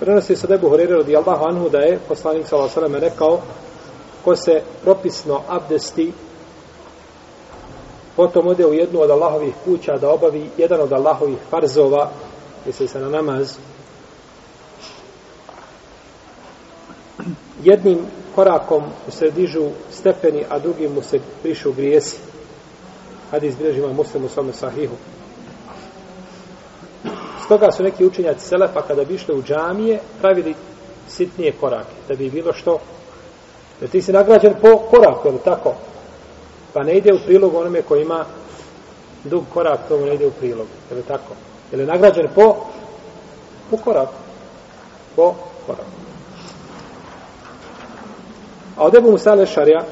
Prenosi se da je Buhurire radi Allahu anhu da je poslanik sallallahu alejhi rekao ko se propisno abdesti potom ode u jednu od Allahovih kuća da obavi jedan od Allahovih farzova misli se na namaz. Jednim korakom mu se dižu stepeni a drugim mu se prišu grijesi. Hadis bilježima muslimu svome sahihu. Stoga su neki učenjaci Selefa kada bi išli u džamije pravili sitnije korake, da bi bilo što jer ti si nagrađen po koraku, je tako? Pa ne ide u prilog onome koji ima dug korak, tomu ne ide u prilog, ili tako? Ili nagrađen po po koraku. Po koraku. A od Ebu Musa Lešarja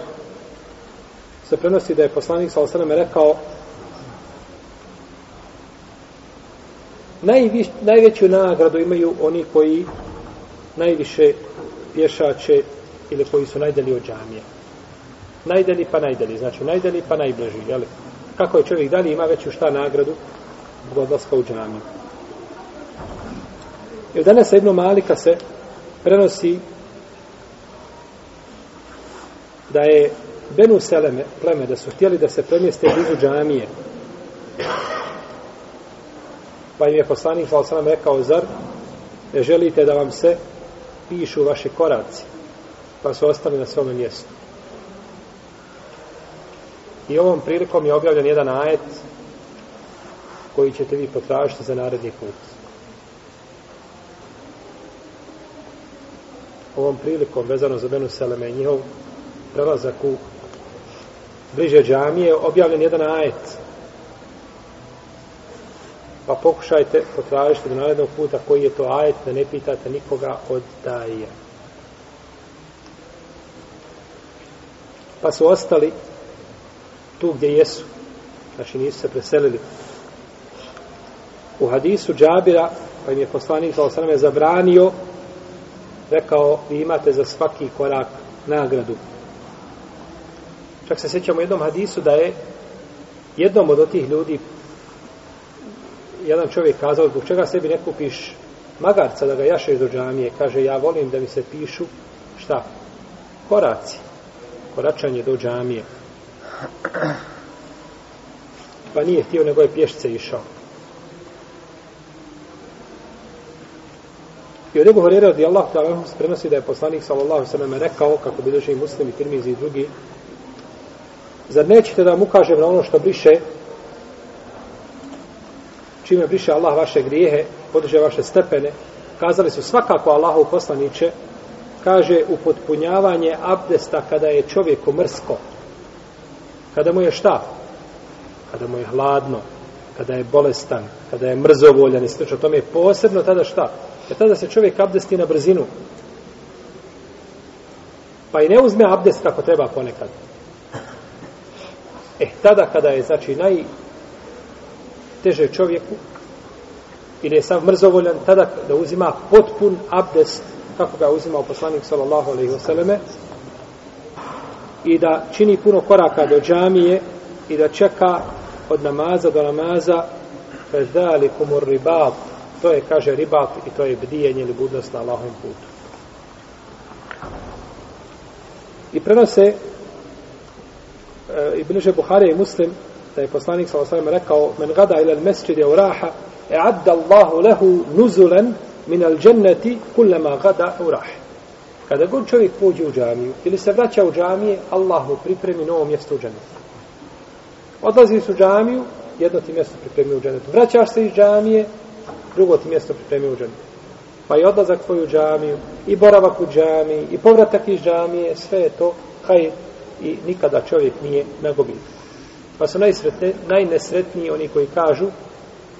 se prenosi da je poslanik sa osaname rekao najviš, najveću nagradu imaju oni koji najviše pješače ili koji su najdeli od džamije. Najdalji pa najdalji, znači najdalji pa najbliži, jel? Kako je čovjek dalje ima veću šta nagradu zbog odlaska u džamiju. Jer danas jedno malika se prenosi da je Benu Seleme, pleme, da su htjeli da se premjeste blizu džamije. Pa im je poslanik sa osram rekao, zar ne želite da vam se pišu vaše koraci? Pa su ostali na svome mjestu. I ovom prilikom je objavljen jedan ajet koji ćete vi potražiti za naredni put. Ovom prilikom, vezano za Benu Seleme i njihov prelazak u bliže džamije, objavljen jedan ajet pa pokušajte potražiti do narednog puta koji je to ajet da ne pitate nikoga od daje. Pa su ostali tu gdje jesu. Znači nisu se preselili. U hadisu Džabira, pa im je poslanik sa osrame zabranio, rekao, vi imate za svaki korak nagradu. Čak se sjećamo jednom hadisu da je jednom od tih ljudi jedan čovjek kazao, zbog čega sebi ne kupiš magarca da ga jašeš do džamije? Kaže, ja volim da mi se pišu, šta? Koraci. Koračanje do džamije. Pa nije htio, nego je pješce išao. I od Ebu Horeira radi Allah ta'ala se prenosi da je poslanik sallallahu sallam rekao, kako bi došli muslimi, tirmizi i drugi, zar nećete da mu ukažem na ono što briše čime briše Allah vaše grijehe, podiže vaše stepene, kazali su svakako Allahu poslaniće, kaže upotpunjavanje abdesta kada je čovjeku mrsko. Kada mu je šta? Kada mu je hladno, kada je bolestan, kada je mrzovoljan i slično. Tome je posebno tada šta? Jer tada se čovjek abdesti na brzinu. Pa i ne uzme abdest kako treba ponekad. E, tada kada je, znači, naj, teže čovjeku ili je sav mrzovoljan tada da uzima potpun abdest kako ga uzimao poslanik sallallahu alejhi ve selleme i da čini puno koraka do džamije i da čeka od namaza do namaza fezalikum ribat to je kaže ribat i to je bdijenje ili budnost na Allahovom putu. I prenose e, Ibn Buhari i Muslim da je poslanik sa osvijem rekao men gada ila al mesjidi u raha e adda Allahu lehu nuzulen min al dženneti kullama gada u raha. Kada god čovjek pođe u džamiju ili se vraća u džamije Allah mu pripremi novo mjesto u džennetu odlazi u džamiju jedno ti mjesto pripremi u džennetu vraćaš se iz džamije drugo ti mjesto pripremi u džennetu pa i odlazak tvoj u džamiju i boravak u džamiji i povratak iz džamije sve je to haj i nikada čovjek nije na gubitku. Pa su najsretne, najnesretniji oni koji kažu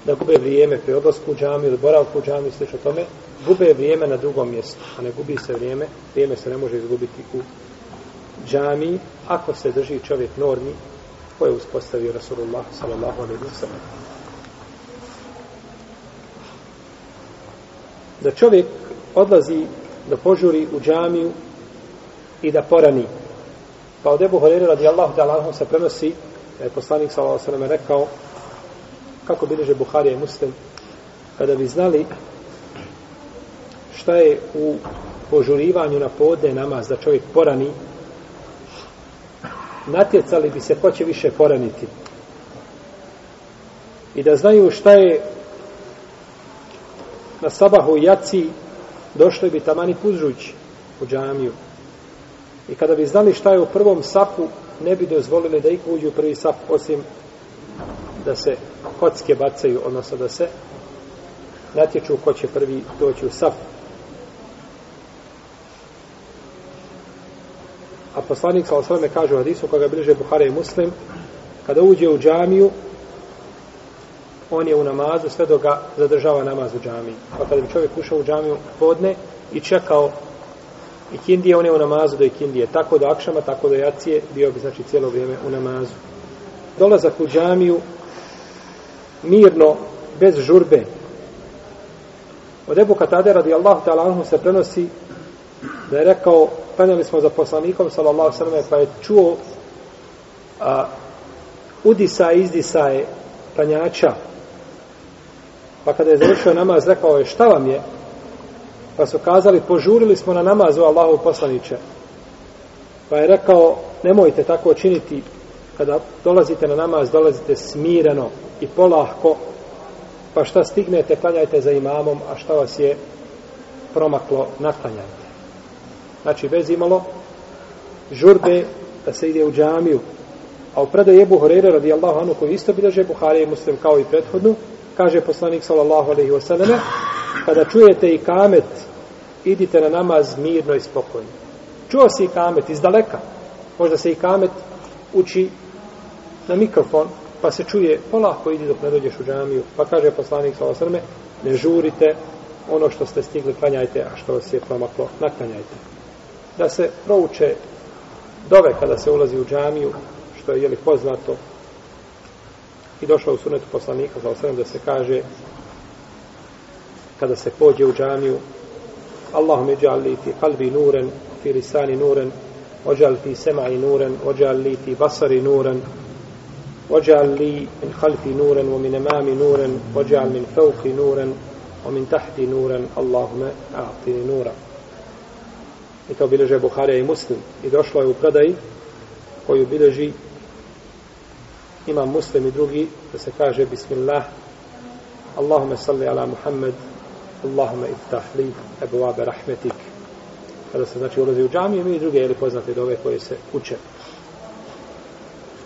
da gube vrijeme pri odlasku u džami ili boravku u džami, slično tome, gube vrijeme na drugom mjestu, a ne gubi se vrijeme, vrijeme se ne može izgubiti u džami, ako se drži čovjek normi koje je uspostavio Rasulullah sallallahu alaihi wa sallam. Da čovjek odlazi da požuri u džamiju i da porani. Pa od Ebu Horeira radijallahu ta'ala se prenosi da je poslanik sallallahu alejhi rekao kako bilježe Buharija i Muslim kada bi znali šta je u požurivanju na podne namaz da čovjek porani, natjecali bi se ko će više poraniti. I da znaju šta je na sabahu i jaci došli bi tamani puzrući u džamiju. I kada bi znali šta je u prvom sapu, ne bi dozvolili da iko uđe u prvi sap, osim da se kocke bacaju, odnosno da se natječu ko će prvi doći u sap. A poslanik sa osvrame kaže u hadisu koga bliže Buhara i Muslim, kada uđe u džamiju, on je u namazu sve dok ga zadržava namaz u džamiji. Pa kada bi čovjek ušao u džamiju podne i čekao ikindije, on je u namazu do ikindije. Tako do akšama, tako do jacije, bio bi znači cijelo vrijeme u namazu. Dolazak u džamiju mirno, bez žurbe. Od Ebu Katade radijallahu ta'ala anhu se prenosi da je rekao, penjali smo za poslanikom, sallallahu sallam, pa je čuo a, udisa i izdisa je. Pa kada je završio namaz, rekao je, šta vam je? Pa su kazali, požurili smo na namazu Allahu poslaniće. Pa je rekao, nemojte tako činiti, kada dolazite na namaz, dolazite smireno i polahko, pa šta stignete, klanjajte za imamom, a šta vas je promaklo, naklanjajte. Znači, bez imalo žurbe da se ide u džamiju. A u predaju Ebu Horeira radijallahu anu koji isto bilježe Buhari i Muslim kao i prethodnu, kaže poslanik sallallahu alaihi wasallam kada čujete i kamet, idite na namaz mirno i spokojno. Čuo si i kamet iz daleka. Možda se i kamet uči na mikrofon, pa se čuje, polako idi dok ne dođeš u džamiju. Pa kaže poslanik sa osrme, ne žurite, ono što ste stigli, klanjajte, a što vas je promaklo, naklanjajte. Da se prouče dove kada se ulazi u džamiju, što je jeli poznato, i došlo u sunetu poslanika sa osrme, da se kaže kada se pođe u džamiju. Allahum iđal li ti kalbi nuren fi lisani nuren ođal ti semai nuren ođal li ti basari nuren ođal li min halfi nuren o min emami nuren ođal min fauki nuren o min tahti nuren Allahume a'tini nura. I to bileže Buharija i Muslim. I došlo je u predaji koju bileži ima muslim i drugi da se kaže bismillah. Allahume salli ala Muhammed Allahume iftah li ebu rahmetik kada se znači ulazi u džamiju i druge ili poznate dove koje se uče.